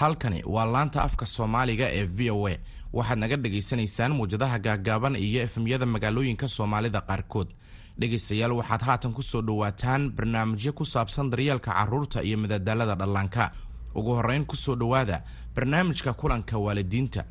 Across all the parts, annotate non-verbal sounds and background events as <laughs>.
halkani waa laanta afka soomaaliga ee v o a. Waxaad naga dhagaysanaysaan muwjadaha gaaggaaban iyo efemyada magaalooyinka soomaalida qaarkood. Dhegaystayaal waxaad haatan ku soo dhowaataan barnaamijyo ku saabsan daryeelka carruurta iyo madadaalada dhallaanka. Ugu horrayn ku soo dhowaada barnaamijka kulanka waalidiinta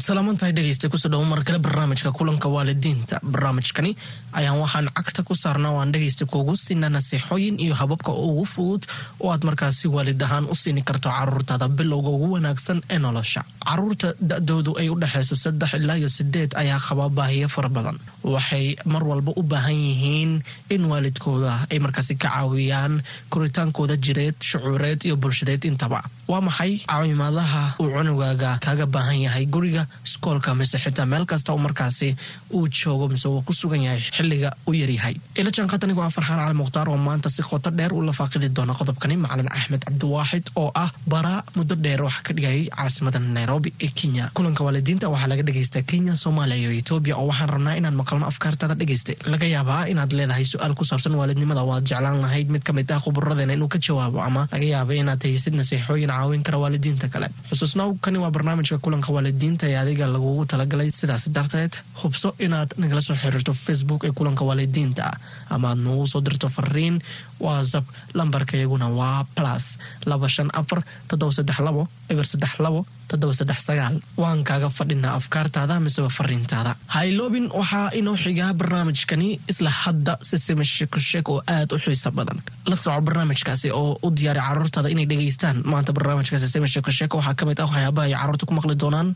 waad salaamantahay dhegeysta ku soo dhawo mar kale barnaamijka kulanka waalidiinta. Barnaamijkani ayaan waxaan cagta ku saarnaa waan dhegeysta kuugu siina naseexooyin iyo hababka ugu fudud oo aad markaasi waalid ahaan u siini karto caruurtaada. Bilowga ugu wanaagsan ee nolosha. Caruurta da-doodu ay u dhexayso saddex ilaa iyo sideed ayaa qabaa baahiyo fara badan. Waxay mar walba u baahan yihiin in waalidkooda ay markaasi ka caawiyaan koritaankooda jireed shucuureed iyo bulshadeed intaba. Waa maxay caawimaadaha uu cunugaaga kaaga baahan yahay? Guriga iskoolka mise xitaa meel kasta markaasi uu joogo mise uu ku sugan yahay xilliga u yaryahay. Ila jaanqatanigu waa farxaan cali mukhtaar oo maanta si qoto dheer ula faaqidi doona qodobkani macalin axmed cabdiwaaxid oo ah baraa muddo dheer wax ka dhigayay caasimada nairobi ee kenya. Kulanka waalidiinta waxaa laga dhagaystaa kenya soomaaliya iyo etoobiya oo waxaan rabnaa inaan maqalno afkaartaada dhagaystay laga yaabaa inaad leedahay su'aal ku saabsan waalidnimada. Waad jeclaan lahayd mid ka mid ah khuburadeena inuu ka jawaabo ama laga yaaba inaad haysid naseexooyin caawin kara waalidiinta kale. Xusuusnaw kani waa barnaamijka kulanka waalidiinta adiga lagugu talagalay sidaas darteed hubso inaad nagala soo xiriirto facebook ee kulanka waalidiinta ama aad noogu soo dirto fariin whatsapp lambarka iyaguna waa plus laba shan afar toddoba saddex labo eber saddex labo toddoba saddex sagaal. Waan kaaga fadhinaa afkaartaada miseba fariintaada hayloobin waxaa inoo xigaa barnaamijkani isla hadda sisima sheekosheek oo aad u xiiso badan. La soco barnaamijkaasi oo u diyaari caruurtaada inay dhegaystaan. Maanta barnaamijka sisima sheekosheek waxaa ka mid ah waxyaabaha ay carruurta ku maqli doonaan.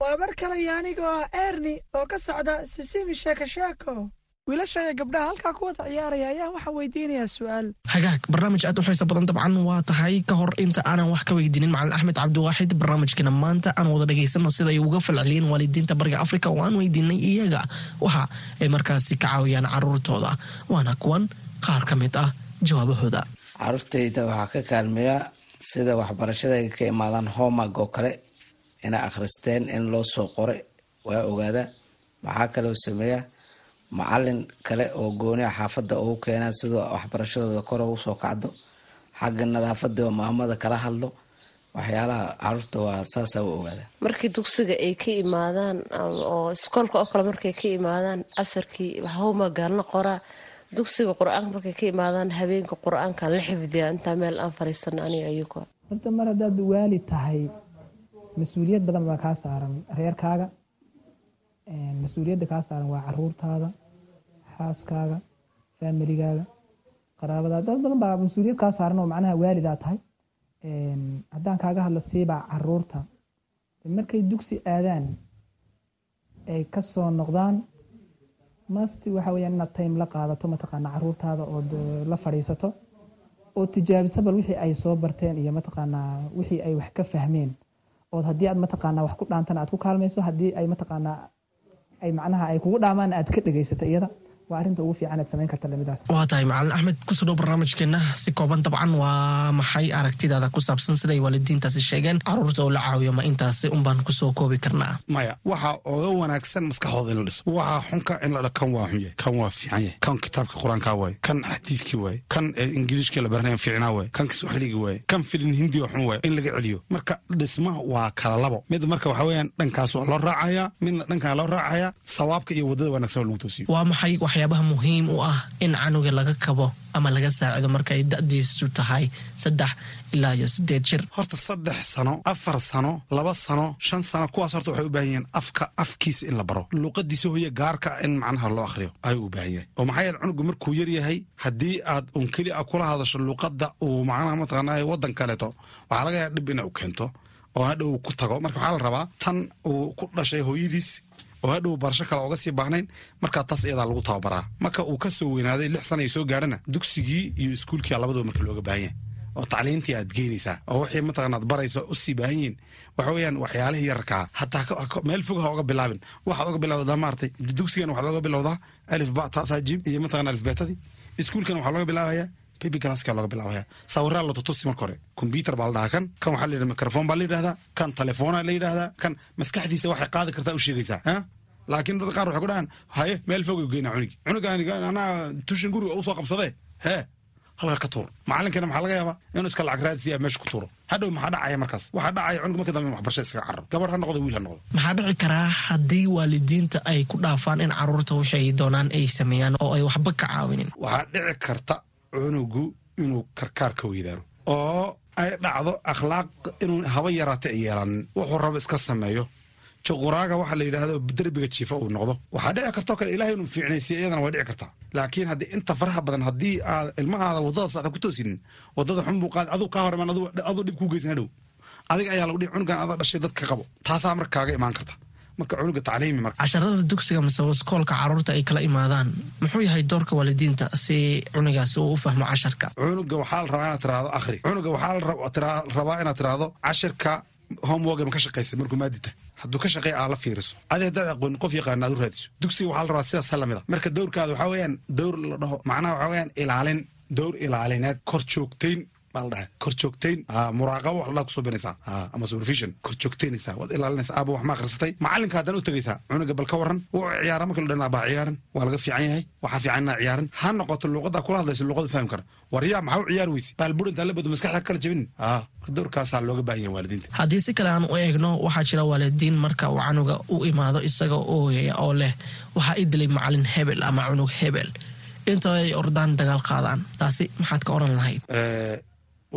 Waa mar kale iyo anigoo erni oo ka socda sisimi wiilasha iyo gabdhaha halkaa ku wada ciyaaraya ayaan waxaa weydiinayaa su'aal. Hagaag barnaamij aad u xiisa badan dabcan waa tahay ka hor inta aanan wax ka weydiinin. Macalin axmed cabdiwaaxid barnaamijkana maanta aan wada dhegaysano sida ay uga falceliyeen waalidiinta bariga afrika oo aan weydiinay iyaga waxa ay markaasi ka caawiyaan caruurtooda. Waana kuwan qaar ka mid ah jawaabahooda. Caruurtayda waxaa ka kaalmeeya sida waxbarashada ay ka imaadaan homag oo kale inay akhristeen in loo soo qore waa ogaada maxaa kaloo sameeya macalin kale oo gooniha xaafadda ugu keena sidoo waxbarashadooda kor ugu soo kacdo xagga nadaafada maamada kala hadlo waxyaalaha carruurta waa saasa u ogaada. Markii dugsiga ay ka imaadaan oo iskoolka oo kale markay ka imaadaan casarkii howmagaalna qoraa dugsiga qur'aanka markay ka imaadaan habeenka qur'aankan la xifdiya intaa meel aan fariisano aniga ayuga horta mar haddaad waali tahay mas'uuliyad badan baa kaa saaran reerkaaga mas'uuliyadda kaa saaran waa caruurtaada xaaskaaga faamiligaaga qaraabadaada. Dad badan baa mas'uuliyad kaa saaran oo macnaha waalidaa tahay. Haddaan kaaga hadla siibaa carruurta. Markay dugsi aadaan ay ka soo noqdaan masti waxa weyaan inaad time la qaadato mataqaana caruurtaada ood la fadhiisato oo tijaabisa bal wixii ay soo barteen iyo mataqaanaa wixii ay wax ka fahmeen. Ood haddii aad mataqaanaa wax ku dhaantana aad ku kaalmayso haddii ay mataqaanaa ay macnaha ay kugu dhaamaan aad ka dhegaysato iyada waa arrinta ugu fiican aad samayn karta lamidaas waa tahay macalin axmed ku soo dhow barnaamijkeena si kooban dabcan. Waa maxay aragtidaada ku saabsan siday waalidiintaasi sheegeen? Caruurta oo la caawiyo ma intaasi unbaan ku soo koobi karnaa? Maya waxa oga wanaagsan maskaxdooda in la dhiso. Waxa xunka in la kan waa xun yahay kan waa fiican yahay kan kitaabka qur'aanka waaye kan xadiidkii waaye kan ingiliishka la baranayan fiicnaa waaye kan kiswaxligi waaye kan filin hindi oo xun waaye in laga celiyo. Marka dhismaha waa kala labo. Mid marka waxa weeyaan dhankaas waa loo raacaya midna dhankaa loo raacaya sawaabka iyo waddada wanaagsan oo lagu toosiyo. Waa maxay waxyaabaha muhiim u ah in canuga laga kabo ama laga saacido markaay da-diisu tahay saddex ilaa iyo sideed jir. Horta saddex sano afar sano laba sano shan sano kuwaas horta waxay u baahan yihiin afka afkiisa in la baro. Luuqadiisa hoye gaarka in macnaha loo akhriyo ayuu u baahan yahay. Oo maxaa yeele cunugu markuu yar yahay haddii aad un keli a kula hadasho luuqadda uu macnaha mataqaanaa waddan kaleeto waxaa laga yaaba dhib ina u keento oo hadhow ku tago. Marka waxaa la rabaa tan uu ku dhashay hooyadiis oo hadhow barasho kale oga sii baahnayn markaa taas iyadaa lagu tababaraa. Marka uu ka soo weynaaday lix sana ay soo gaarhana dugsigii iyo iskuulkia labadaba marka looga baahan yahay. Oo tacliintii aad geynaysaa oo wixii mataqana ad baraysa u sii baahan yihiin. Waxa weeyaan waxyaalihii yararkaa hataa meel fog ha oga bilaabin. Waxaad oga bilowdaa maartay dugsigan waxaad oga bilowdaa alif ba tata jim iyo mataqana alif beetadii. Iskuulkan waxaa looga bilaabayaa baby glasska looga bilaabaya sawiraa la tutusi marka hore combyuter baa la dhahaa kan kan waxaa la yidhahda microphone baa la yidhahdaa kan telefoona la yidhahdaa kan maskaxdiisa waxay qaadi kartaa u sheegaysaa laakiin dad qaar waxay ku dhahaan haye meel fogay geyna cunigi. Cunugaan anaa tushin guriga u soo qabsadee hee halka ka tuur. Macalinkana maxaa laga yaabaa? Inuu iska lacag raadisiya meesha ku tuuro. Hadhow maxaa dhacaya markaas? Waxaa dhacaya cunug marka dambe waxbarasha iskaga cararo. Gabadh ha noqdo wiil ha noqdo. Maxaa dhici karaa haddii waalidiinta ay ku dhaafaan in carruurta wixii ay doonaan ay sameeyaan oo ay waxba ka caawinin? Waxaa dhici karta cunugu inuu karkaar ka weydaaro oo ay dhacdo akhlaaq inuu haba yaraata ay yeelanin wuxuu rabo iska sameeyo. Juquraaga waxaa la yidhaahdo derbiga jiifa uu noqdo. Waxaa dhici kartoo kale ilahay inuu fiicnaysiya iyadana way dhici kartaa laakiin haddii inta faraha badan haddii aad ilmahaada waddada saada ku toosinin waddada xun buu qaad aduu kaa hor imaan aduu dhib kuu geysan hadhow adiga ayaa lagu dhihi cunugan adaa dhashay dad ka qabo. Taasaa marka kaaga imaan karta marka cunuga tacliimi marka. Casharada dugsiga mise waskoolka carruurta ay kala imaadaan muxuu yahay doorka waalidiinta si cunugaasi uu u fahmo casharka? Cunuga waxaa la rabaa inaad tiraahdo akhri. Cunuga waxaa la rabaa inaad tiraahdo cashirka homework ma ka shaqaysa markuu maadita hadduu ka shaqeey aa la fiiriso. Adi haddaad aqoonin qof yaqaana aad u raadiso. Dugsiga waxaa la rabaa sidaas ha la mid a marka dowrkaada waxaa weeyaan dowr la dhaho macnaha waxaa weeyaan ilaalin dowr ilaalineed kor joogtayn baa la dhaha kor joogtayn muraaqabo wax la ku soo binaysaa ama supervision kor joogtaynaysaa waad ilaalinaysaa. Aaba wax ma akhrisatay. Macalinka haddana u tegaysaa. Cunuga bal ka waran wuu ciyaara marka la dhan abaa ciyaaran. Waa laga fiican yahay. Waxaa fiican inaa ciyaaran. Ha noqoto luuqaddaa kula hadlayso luuqada fahmi kara. War yaa maxaa u ciyaar weyse? Baalbur intaa la bado maskaxda kala jabinin dowrkaasaa looga baahan yahay waalidiinta. Haddii si kale aan u eegno waxaa jira waalidiin marka uu canuga u imaado isaga ooyaya oo leh waxaa i dilay macalin hebel ama cunug hebel. Inta ay ordaan dagaal qaadaan. Taasi maxaad ka oran lahayd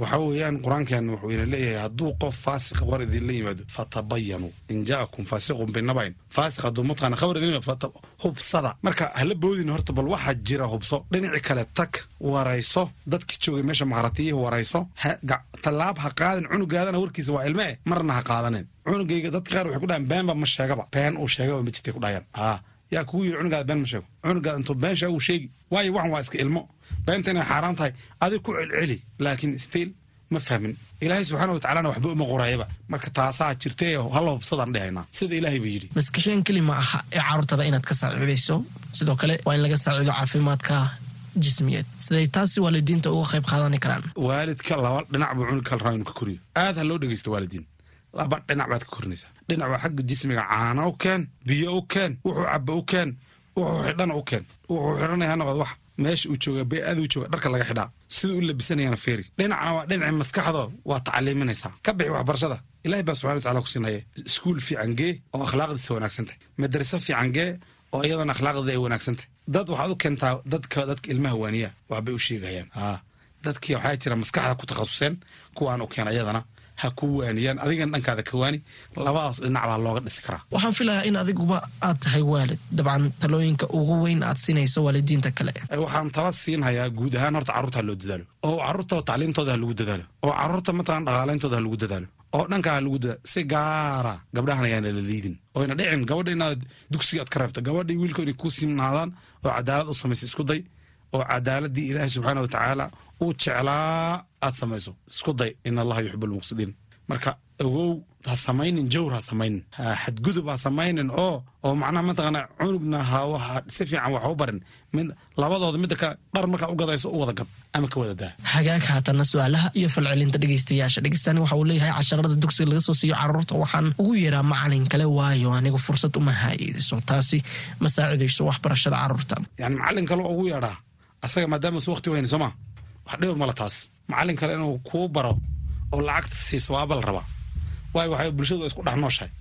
waxaa weeyaan qur'aankan wuxuu ina leeyahay hadduu qof faasiq war idinla yimaado fatabayanuu in jaakum faasiqun binabayn faasiq hadduu mataqaana khabar idin hubsada. Marka hala boodin horta bal waxaa jira hubso. Dhinaci kale tag warayso. Dadkii joogay meesha maharatiyihi warayso. Tallaab ha qaadin cunugaadana warkiisa waa ilme eh marna ha qaadanin. Cunugayga dadka qaar waxay ku dhahan beenba ma sheegaba. Been uu sheegaba ma jirtay ku dhahayaan aa yaa kugu yiri cunugaada been ma sheego. Cunugaada intuu been sheegu sheegi. Waayo waxan waa iska ilmo beenta inay xaaraan tahay adig ku celceli laakiin stiil ma fahmin. Ilaahay subxaana watacalana waxba uma qorayaba. Marka taasaa jirtay halla hubsadaan dhehaynaa sida ilaahay ba yidhi. Maskixiyan keli ma aha ee carruurtada inaad ka saaciidayso. Sidoo kale waa in laga saaciido caafimaadka jismiyeed siday taasi waalidiinta uga qayb qaadani karaan. Waalidka laba dhinac buu cunug kala rabaa inuu ka koriyo. Aad ha loo dhegeysta waalidiin. Laba dhinac baad ka korinaysaa. Dhinac waa xagga jismiga caano u keen biyo u keen wuxuu caba u keen wuxuu xidhana u keen wuxuu xidhanaya ha wax meesha uu jooga beeada u jooga dharka laga xidhaa. Sida u labisanayana feeri. Dhinacna waa dhinaci maskaxdo waa tacaliiminaysaa ka bixi waxbarashada. Ilahay baa subxana watacala ku siinaya iskuul fiican gee oo akhlaaqdiisa wanaagsan tahay. Madraso fiican gee oo iyadana akhlaaqdeeda ay wanaagsan tahay. Dad waxaad u keentaa dadka dadka ilmaha waaniya waxbay u sheegayaan. Dadkii waxaa jira maskaxda ku takhasuseen kuwaan u keena iyadana ha ku waaniyaan. Adigana dhankaada ka waani labadaas dhinac baa looga dhisi karaa. Waxaan filayaa in adiguba aad tahay waalid. Dabcan talooyinka ugu weyn aad siinayso waalidiinta kale. Waxaan tala siinhayaa guud ahaan horta carruurta ha loo dadaalo. Oo carruurta tacliimtooda ha lagu dadaalo. Oo carruurta mataqan dhaqaaleyntooda ha lagu dadaalo. Oo dhanka ha lagu dadaalo. Si gaara gabdhahan ayaana la liidin. Oyna dhicin gabadha inaad dugsiga aad ka reebto gabadhii wiilka inay ku simnaadaan oo cadaalad u samaysa isku day oo cadaaladii ilaahay subxaana wa tacaala uu jeclaa aad samayso. Isku day in allaha yuxib almuqsidiin. Marka ogow ha samaynin jawr ha samaynin. Xadgudub ha samaynin oo oo macnaha mataqaana cunugna ha si fiican wax u barin. Labadooda midda kale dhar markaa u gadayso u wada gad ama ka wada daa. Hagaag haatanna su'aalaha iyo falcelinta dhegeystayaasha. Dhegeystaani waxa uu leeyahay casharada dugsiga laga soo siiyo carruurta waxaan ugu yeeraa macalin kale waayo anigu fursad uma haayeyso. Taasi ma saacidayso waxbarashada carruurta yani macalin kale ugu yeedhaa asaga maadaama su waqti weyne sooma wax dhiba mala taas. Macalin kale inuu kuu baro oo lacagta siiso waaba la rabaa waayo waxay bulshadu isku dhex nooshahay.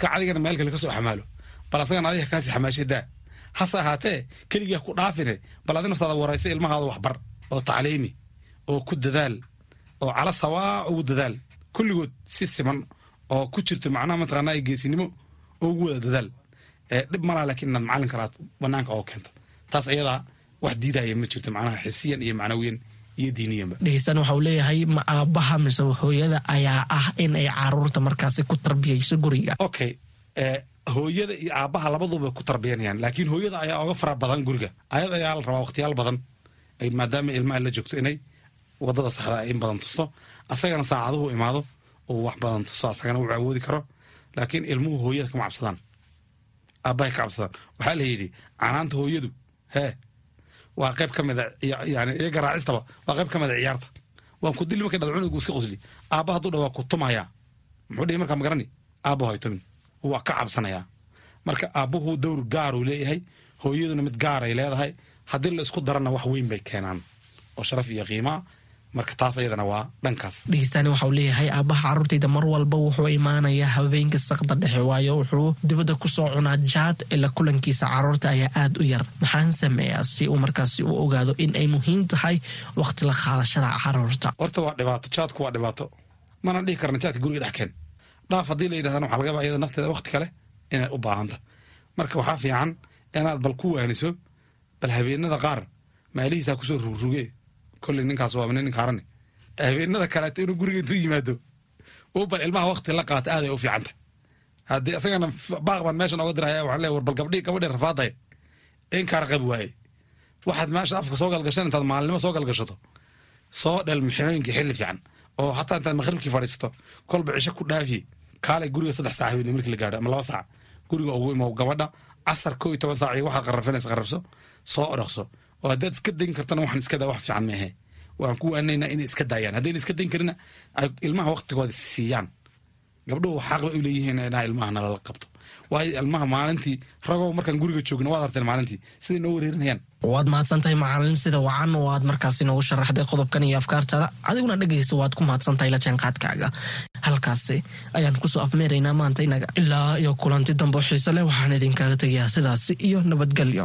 Ka adigana meel kale ka xamaalo. Bal asagana adiga kaasii xamaashay hase ahaatee keligaa ku dhaafine bal adi naftaada waraysa ilmahaada waxbar oo tacliimi oo ku dadaal oo cala sawaa ugu dadaal. Kulligood si siman oo ku jirto macnaha mataqaanaa geesinimo oo ugu wada dadaal. Dhib malaha laakiin inaad macalin banaanka oo keento. Taas ayadaa wax diidaya ma jirto macnaha xisiyan iyo macnawiyan iyo diiniyanba. Dhegeystaan waxa uu leeyahay ma aabaha mise hooyada ayaa ah in ay carruurta markaasi ku tarbiyayso guriga. Okay hooyada iyo aabaha labaduba ku tarbiyanayaan laakiin hooyada ayaa oga fara badan guriga. Ayad ayaa la rabaa waqtiyaal badan maadaama ilmaha la joogto inay waddada saxda in badan tusto asagana saacaduhu imaado uu wax badan tusto asagana uu awoodi karo. Laakiin ilmuhu hooyada kama cabsadaan. Aabahay ka cabsadaan. Waxaa la yidhi canaanta hooyadu hee waa qayb ka mida yani iyaga raacistaba waa qayb ka mida ciyaarta. Waan ku dili markay dhada cunugu iska qosli. Aaba hadduu dha waa ku tumayaa muxuu dhihi markaa magarani aaba hay tumin. Waa ka cabsanayaa marka aabbuhu dowr gaaruu leeyahay hooyaduna mid gaaray leedahay. Haddii la isku darana wax weyn bay keenaan. Oo sharaf iyo qiimaa marka taas ayadana waa dhankaas. Dhegeystaani waxauu leeyahay aabbaha carruurtayda mar walba wuxuu imaanayaa habeenka sakda dhexe waayo wuxuu dibadda ku soo cunaa jaad ila kulankiisa carruurta ayaa aad u yar. Maxaan sameeyaa si uu markaasi u ogaado in ay muhiim tahay waqti la qaadashada carruurta horta waa dhibaato jaadku waa dhibaato. Mana dhihi karna jaadka guriga dhex keen. Dhaaf haddii la yidhahdana waxa laga yaaba iyada nafteeda waqti kale inay u baahanta marka waxaa fiican inaad bal ku waaniso bal habeenada qaar maalihiisaa ku soo rugruge kolley ninkaas waa nin ninkaarane habeenada kaleeto inuu guriga intuu yimaado uu bal ilmaha waqti la qaata aaday u fiicanta haddii isagana baaq baan meeshan oga diraya waxaan leeya war bal gabadhii rafaadaye inkaar qabi waaye waxaad meesha afka soo galgashan intaad maalinimo soo galgashato soo dhel ximooyinkii xilli fiican oo hataa intaad maqribkii fadhiisato kolba cisho ku dhaafiye kaalay guriga saddex saac habeenimo markii la gaadho ama laba saac guriga ugu imow gabadha casar koo iyo toban saac iyo waxaad qarrafinaysa qarrabso soo odhaqso oo haddaad iska dayn kartana waxaan iska daa wax fiican meehe waan ku waanaynaa inay iska daayaan. Haddayna iska dayn karina ay ilmaha waqtigooda siiyaan. Gabdhuhu xaq bay u leeyihiin inaa ilmaha nalala qabto. Waayo ilmaha maalintii ragow markaan guriga joogna waad arteen maalintii siday noo wareerinayaan. Waad mahadsantahay macalin sida wacan oo aad markaasi noogu sharaxday qodobkan iyo afkaartaada. Adiguna dhegaysta waad ku mahadsantahay la jaanqaadkaaga. Halkaasi ayaan ku soo afmeeraynaa maanta inaga. Ilaa iyo kulanti dambo xiise leh waxaan idinkaga tegayaa sidaasi iyo nabadgelyo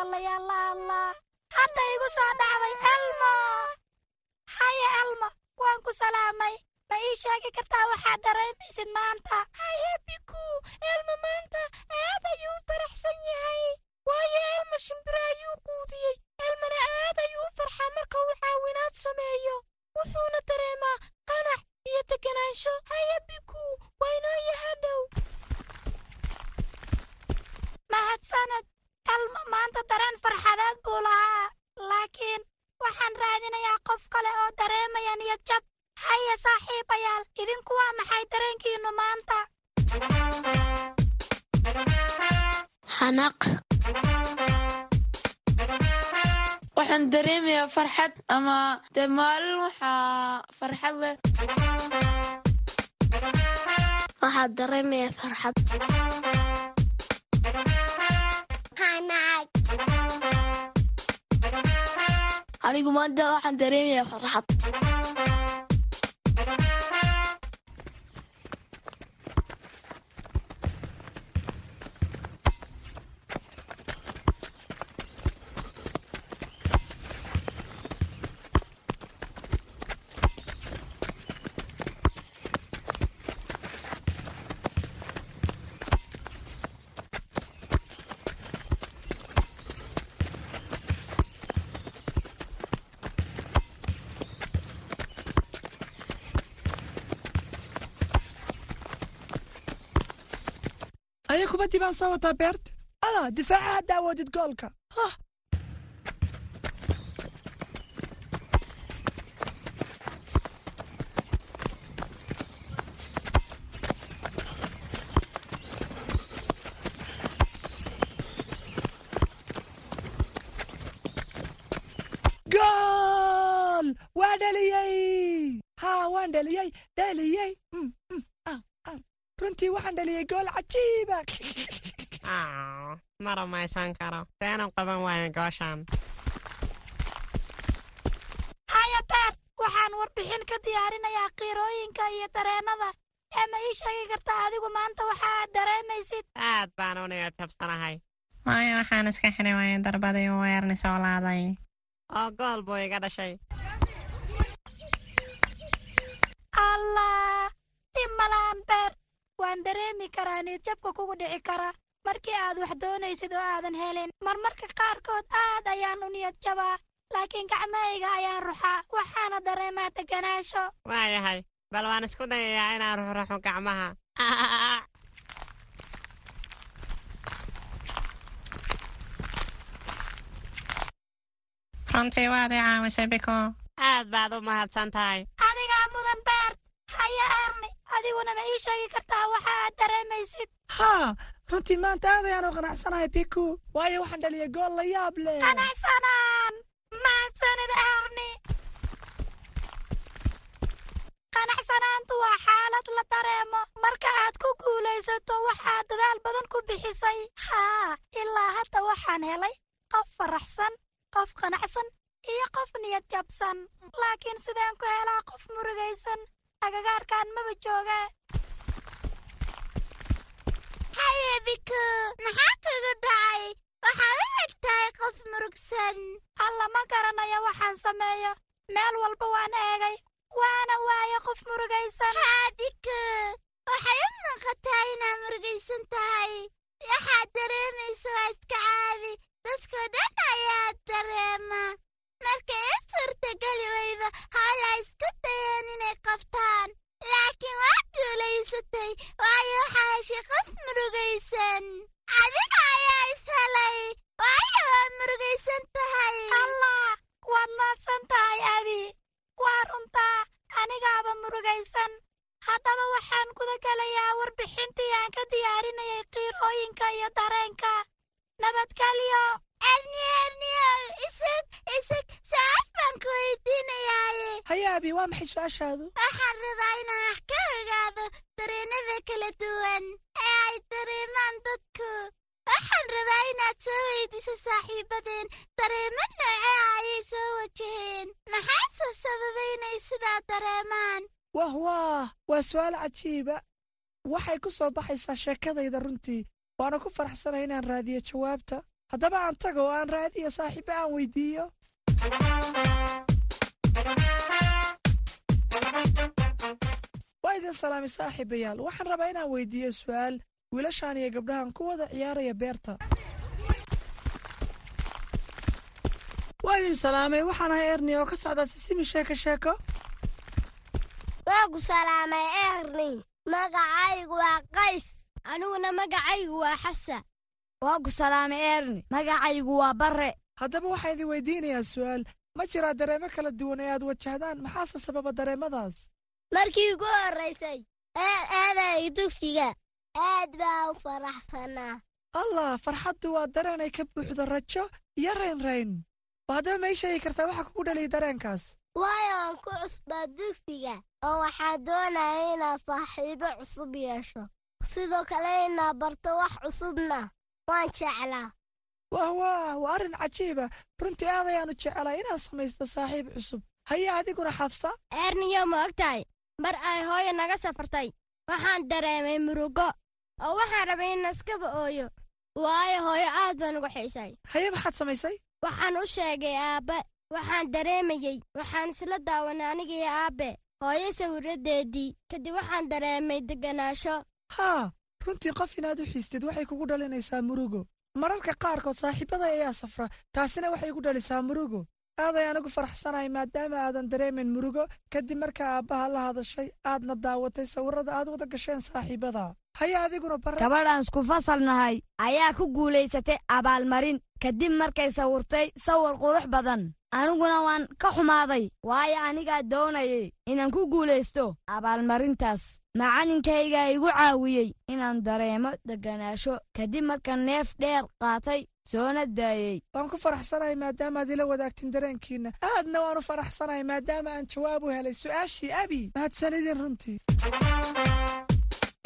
allayaalla allah hadda igu soo dhacday elmo. Haye elmo. Waan ku salaamay. Ma ii sheegi kartaa waxaad dareemaysid maanta? Haye biku elmo maanta aad ayuu u faraxsan yahay. Waayo elmo shimbiro ayuu quudiyey. Elmona aad ayuu farxaa marka uu caawinaad sameeyo. Wuxuuna dareemaa qanac iyo deganaansho haye biku waa inoo yahadhow mahadsaned elmo maanta dareen farxadeed buu lahaa laakiin waxaan raadinayaa qof kale oo dareemaya niyad jab. Haye saaxiibayaal idinku waa maxay dareenkiinnu maanta? Xanaaq waxaan dareemayaa farxad ama dee maalin waxaa farxad leh? Waxaad dareemaya farxad anigu maanta waxaan dareemayaa farxad aya kubaddii baan soo wataa beerta ala difaaca hadda awoodid goolka hah gool waa dhaliyey haa waan dhaliyey dhaliyey dhaliyey gool cajiiba ma rumaysan karo seenu qaban waayo gooshaan haya beert waxaan warbixin ka diyaarinayaa qiirooyinka iyo dareennada ee ma ii sheegi kartaa adigu maanta waxa aad dareemaysid aad baan u niyad jabsanahay waayo waxaan iska xiri waayay darbadii uu weerni soo laaday oo gool buu iga dhashay allah dhib malaan waan dareemi karaa niyadjabka kugu dhici kara markii aad wax doonaysid oo aadan helin marmarka qaarkood aad ayaan u niyad jabaa laakiin gacmahayga ayaan ruxaa. Waxaana dareemaa deganaansho waayahay bal waan isku dayayaa inaan ruxruxo gacmaha. <laughs> Runtii waad i caawisay biko. Aad baad u mahadsan tahay adigaa mudan beert haya erni adiguna ma ii sheegi kartaa waxa aad dareemaysid. Haa runtii maanta aad ayaan u qanacsanahay biku waayo waxaan dhaliyay gool la yaab leh qanacsanaan! Mahadsanid erni qanacsanaantu waa xaalad la dareemo. Marka aad ku guulaysato waxaad dadaal badan ku bixisay. Haa ilaa hadda waxaan helay qof faraxsan qof qanacsan iyo qof niyad jabsan. Laakiin sideen ku helaa qof murugaysan agagaarkan maba jooga haye biku maxaa kaga dhacay waxaad u eg tahay qof murugsan alla ma garanayo waxaan sameeyo meel walba waan eegay waana waaye qof murugaysan haa biku waxay u muuqataa inaad murugaysan tahay waxaad dareemaysa waa iska caabi dadkoo dhan ayaa dareema markay i suurtageli weyba hawla isku dayeen inay qabtaan laakiin waa guulaysatay waayo waxaa heshay qof murugaysan adiga ayaa is helay waayo waad murugaysan tahay allah waad mahadsan tahay abi waa runtaa anigaaba murugaysan haddaba waxaan guda gelayaa warbixintii aan ka diyaarinayay qiirooyinka iyo dareenka nabadgelyo erniyo erniyo isag isag su'aal baan ku weydiinayaaye haya abi waa maxay su'aashaadu? Waxaan rabaa inaan wax ka ogaado dareennada kala duwan ee ay dareemaan dadku. Waxaan rabaa inaad soo weydiiso saaxiibadeen dareemo noocee ayay soo wajaheen. Maxaase sababay inay sidaa dareemaan? Wah waah waa su'aal cajiiba waxay ku soo baxaysaa sheekadayda runtii waana ku faraxsanay inaan raadiyo jawaabta haddaba aan tago oo aan raadiyo saaxiibo aan weydiiyo. Waa idin saaxiibayaal. Waxaan rabaa inaan weydiiyo su'aal wiilashaan iyo gabdhahan ku wada ciyaaraya beerta. Waa idin salaamay. Waxaan ahay erni oo ka socda sisimi sheeko sheeko. Waa salaamay erni. Magacaygu waa qays. Aniguna magacaygu waa xasa waa ku salaamay erni magacaygu waa barre. Haddaba waxaa idin weydiinayaa su'aal. Ma jiraa dareemo kala duwan ee aad wajahdaan maxaase sababa dareemadaas? Markii ugu horraysay ee aadayay dugsiga. Aad baa u faraxsanaa. Allah farxaddu waa dareen ay ka buuxdo rajo iyo raynrayn oo haddaba ma ii sheegi kartaa waxa kugu dhaliyay dareenkaas? Waayo aan ku cusbaa dugsiga oo waxaan doonaya inaad saaxiibo cusub yeesho. Sidoo kale inaad barto wax cusubna waan jeclaa. Wah wah waa arrin cajiiba runtii aad ayaannu jeclaa inaan samaysto saaxiib cusub. Haya adiguna xafsa erniyo ma og tahay mar ay hooyo naga safartay. Waxaan dareemay murugo. Oo waxaan rabay in iskaba ooyo. Waayo hooyo aad baan uga xiisay. Haye maxaad samaysay? Waxaan u sheegay aabbe. Waxaan dareemayey waxaan isla daawanay anigaiyo aabbe. Hooyo sawirraddeedii kadib waxaan dareemay degganaasho. Haa runtii qof inaad u xiistid waxay kugu dhalinaysaa murugo. Mararka qaarkood saaxiibada ayaa safra taasina waxay igu dhalisaa murugo. Aad ayaan ugu faraxsanahay maadaama aadan dareemin murugo kadib markaa aabbaha la hadashay aadna daawatay sawirrada aad wada gasheen saaxiibada gabadhaan isku fasal nahay ayaa ku guulaysatay abaalmarin. Kadib markay sawirtay sawir qurux badan. Aniguna waan ka xumaaday waayo anigaa doonayay inaan ku guulaysto abaalmarintaas. Macallinkaygaa igu caawiyey inaan dareemo degganaasho kadib markaan neef dheer qaatay soona daayey waan ku faraxsanahay maadaama aad ila wadaagtin dareenkiinna. Aadna waan u faraxsanahay maadaama aan jawaab u helay su'aashii abi mahadsanidin runtii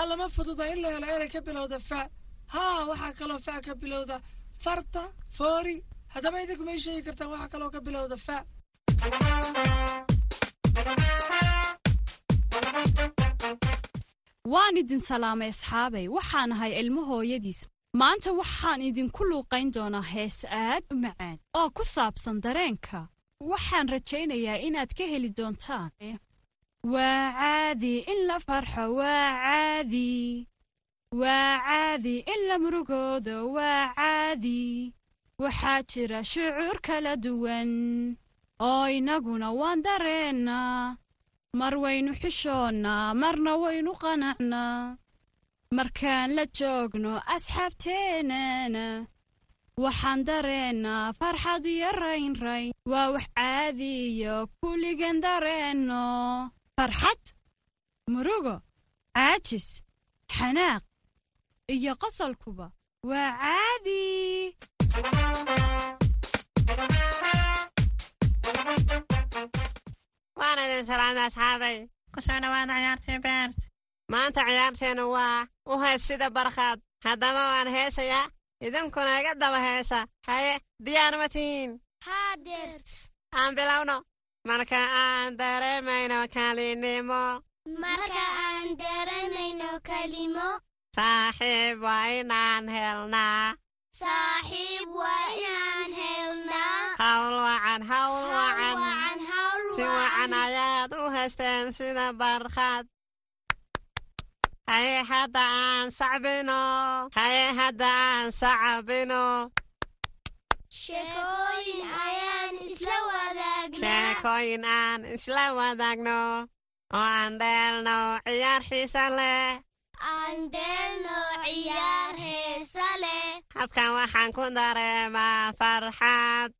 allama fududa in la helo erey ka bilowda fa. Haa waxaa kaloo fa ka bilowda. Farta foori haddaba idinku may sheegi kartaan waxaa kaloo ka bilowda fa. Waan idin salaamay asxaabay waxaan ahay ilmo hooyadiis. Maanta waxaan idinku luuqayn doonaa hees aad u macaan. Oo ku saabsan dareenka. Waxaan rajaynayaa inaad ka heli doontaan waa caadi in la farxo waa caadi. Waa caadi in la murugoodo waa caadi. Waxaa jira shucuur kala duwan oo innaguna waan dareennaa mar waynu xishoonnaa marna waynu qanacnaa markaan la joogno asxaabteennana waxaan dareennaa farxad iyo raynrayn waa wax caadiyo kulligan dareenno farxad murugo caajis xanaaq iyo qosolkuba waa caadi waan idin salaamay asxaabay ku soo dhowaada ciyaartii beert maanta ciyaarteennu waa u hees sida barkhaad haddaba waan heesayaa idinkuna iga daba heesa haye diyaar ma tihiin haadeers aan bilowno marka aan dareemayno kalinimo. Marka aan dareemayno kelimo saaxiib waa inaan helnaa. Saaxiib waa inaan helnaa. Hawl wacan hawl wacan. si wacan ayaad u haysteen sida barkhaad haye hadda aan sacbino. Haye hadda aan sacbino sheekooyin aan isla wadaagno oo aan dheelno ciyaar xiisa leh habkan waxaan ku dareemaa farxad.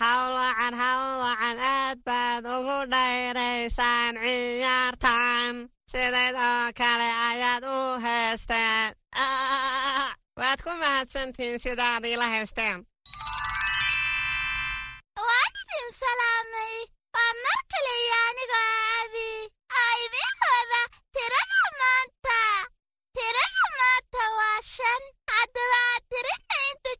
Hawl wacan hawl wacan aad baad ugu dhayraysaan ciyaartan. Sidayd oo kale ayaad u haysteen waad ku mahadsantihiin sidaad iila haysteen waan idin salaamay waa mar kale iyo anigoo aabi aa idiin wada tirada maanta tirada maanta waa shan haddaba aad tirina inta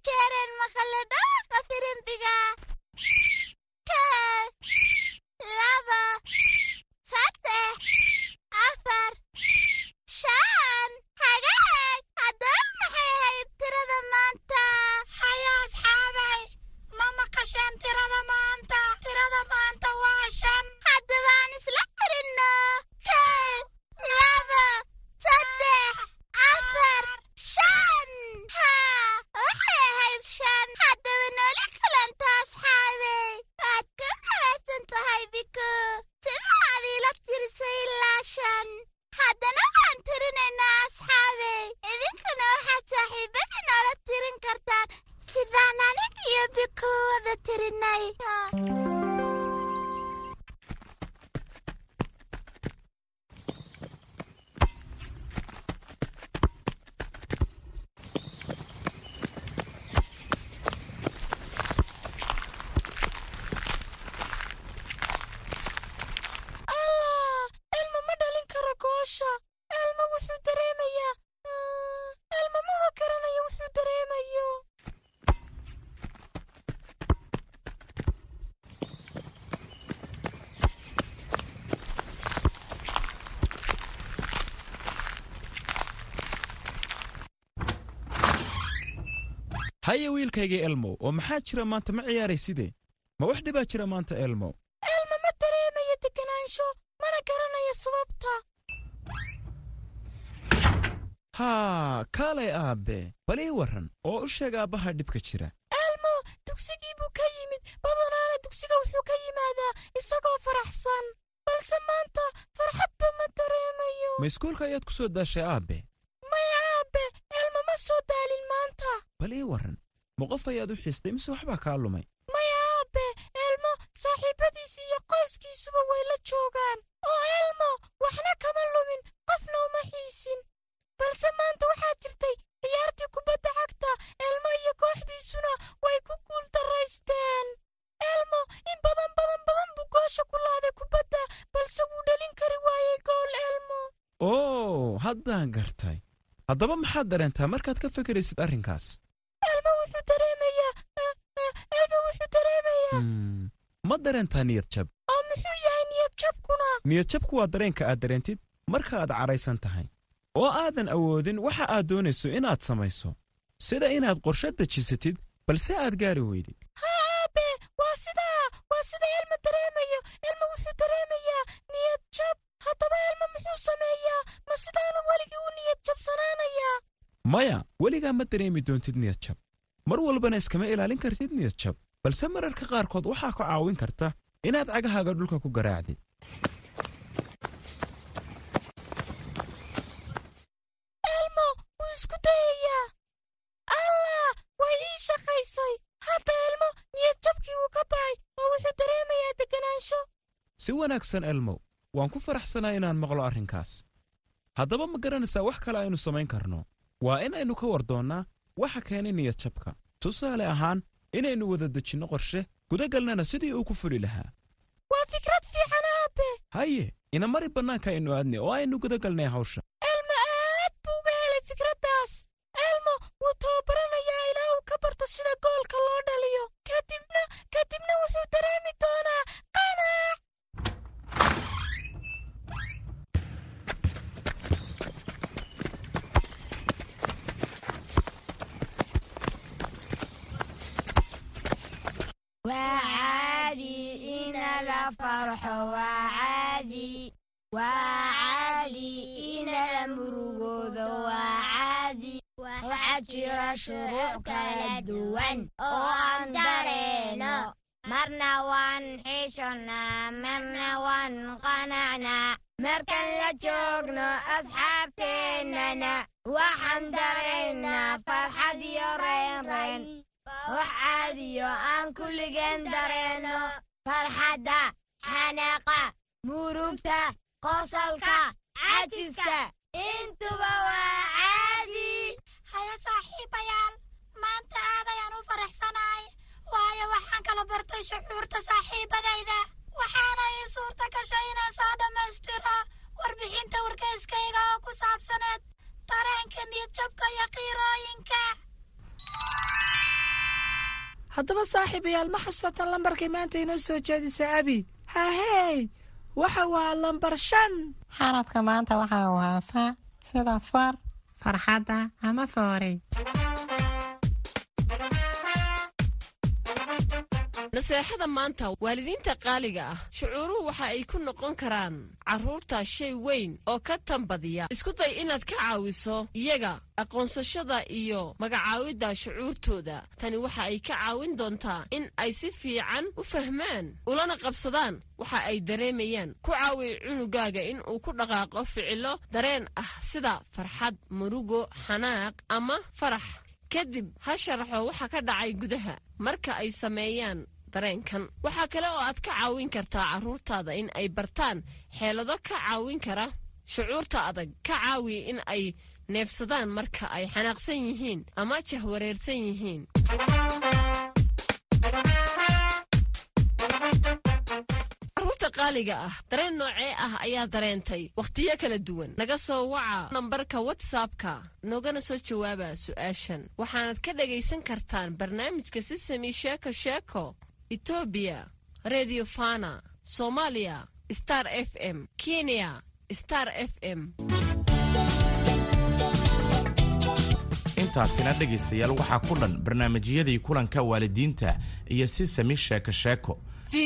haye wiilkaygii elmow oo maxaa jira maanta? Ma ciyaaray sidee? Ma wax dhibaa jira maanta elmow elmo ma dareemayo deganaansho mana garanayo sababta. Haa kaalay aabbe bal ii warran oo u sheeg aabbaha dhibka jira. Elmo dugsigii buu ka yimid. Badanaana dugsiga wuxuu ka yimaadaa isagoo faraxsan. Balse maanta farxadba ma dareemayo. Ma iskuulka ayaad ku soo daashay aabbe bal ii warran. Ma qof ayaad u xiistay mise waxbaa kaa lumay? Maya aabbe elmo saaxiibbadiisi iyo qoyskiisuba way la joogaan. Oo elmo waxna kama lumin qofna uma xiisin. Balse maanta waxaa jirtay ciyaartii kubadda cagta. Elmo iyo kooxdiisuna way ku guul darraysteen elmo in badan badan badan buu goosha ku laaday kubadda balse wuu dhalin kari waayey gool elmo. Oo haddaan gartay. Haddaba maxaad dareentaa markaad ka fekeraysid arrinkaas dareentaa niyad jab. Oo muxuu yahay niyad jabkuna? Niyad jabku waa dareenka aad dareentid marka aad cadhaysan tahay. Oo aadan awoodin waxa aad doonayso inaad samayso. Sida inaad qorshe dejisatid balse aad gaari weydid haa aabe waa sidaa waa sida elmo dareemayo. Elmo wuxuu dareemayaa niyad jab. Haddaba elmo muxuu sameeyaa ma sidaanu weligii u niyad jabsanaanayaa? Maya weligaa ma dareemi doontid niyad jab mar walbana iskama ilaalin kartid niyad jab balse mararka qaarkood waxaa ka caawin karta inaad cagahaaga dhulka ku garaacdid elmo wuu isku dayayaa. Allah way ii shaqaysay. Hadda elmo niyad jabkii wuu ka ba'ay oo wuxuu dareemayaa deganaansho si wanaagsan elmow waan ku faraxsanaa inaan maqlo arrinkaas. Haddaba ma garanaysaa wax kale aynu samayn karno. Waa in aynu ka war doonnaa waxa keenay niyad jabka. Tusaale ahaan inaynu wada dejinno qorshe gudagalnana sidii uu ku fuli lahaa. Waa fikrad fiican aabe. Haye ina mari bannaanka aynu aadnay oo aynu gudagalnay hawsha. Elmo aad buu uga helay fikraddaas elmo wuu tababaranayaa ilaa uu ka barto sida goolka loo dhaliyo. Kadibna kadibna wuxuu dareemi doonaa qanaac waa caadi ina la farxo waa caadi. Waa caadi ina la murugoodo waa caadi. Waxaa jira shuruuc kala duwan oo aan dareeno. Marna waan xishonnaa marna waan qanacnaa. Markaan la joogno asxaabteennana waxaan dareennaa farxad iyo reynrayn wax caadiyo aan kulligeen dareenno farxadda xanaaqa murugta qosolka cajiska intuba waa caadi haya saaxiibayaal maanta aad ayaan u faraxsanahay waayo waxaan kala bartay shucuurta saaxiibadayda. Waxaana ii suurta gashay inaan soo dhammaystiro warbixinta wargeyskayga oo ku saabsaneed dareenka niyadjabka iyo qiirooyinka haddaba saaxiibayaal ma xasuusataan lambarkay maanta inoo soo jeedisa abi hahey waxa waa lambar shan. Xarafka maanta waxa uu ahaa fa sida far farxadda ama foorey naseexada maanta waalidiinta qaaliga ah shucuuruhu waxa ay ku noqon karaan carruurta shay weyn oo ka tanbadiya. Isku day inaad ka caawiso iyaga aqoonsashada iyo magacaawidda shucuurtooda. Tani waxa ay ka caawin doontaa in ay si fiican u fahmaan ulana qabsadaan waxa ay dareemayaan. Ku caawiy cunugaaga in uu ku dhaqaaqo ficilo dareen ah sida farxad murugo xanaaq ama farax. Kadib ha sharaxo waxa ka dhacay gudaha. Marka ay sameeyaan dareenkan. Waxaa kale oo aad ka caawin kartaa carruurtaada in ay bartaan xeelado ka caawin kara shucuurta adag ka caawiya in ay neefsadaan marka ay xanaaqsan yihiin ama jahwareersan yihiin. Carruurta qaaliga ah dareen noocee ah ayaa dareentay wakhtiyo kala duwan. Naga soo waca nambarka watsapka noogana soo jawaaba su'aashan. Waxaanad ka dhagaysan kartaan barnaamijka sisami sheeko sheeko etoobiya redio fana soomaaliya star f m kenya star f m. Intaasina dhegaystayaal waxaa ku dhan barnaamijyadii kulanka waalidiinta iyo si sami sheeko sheeko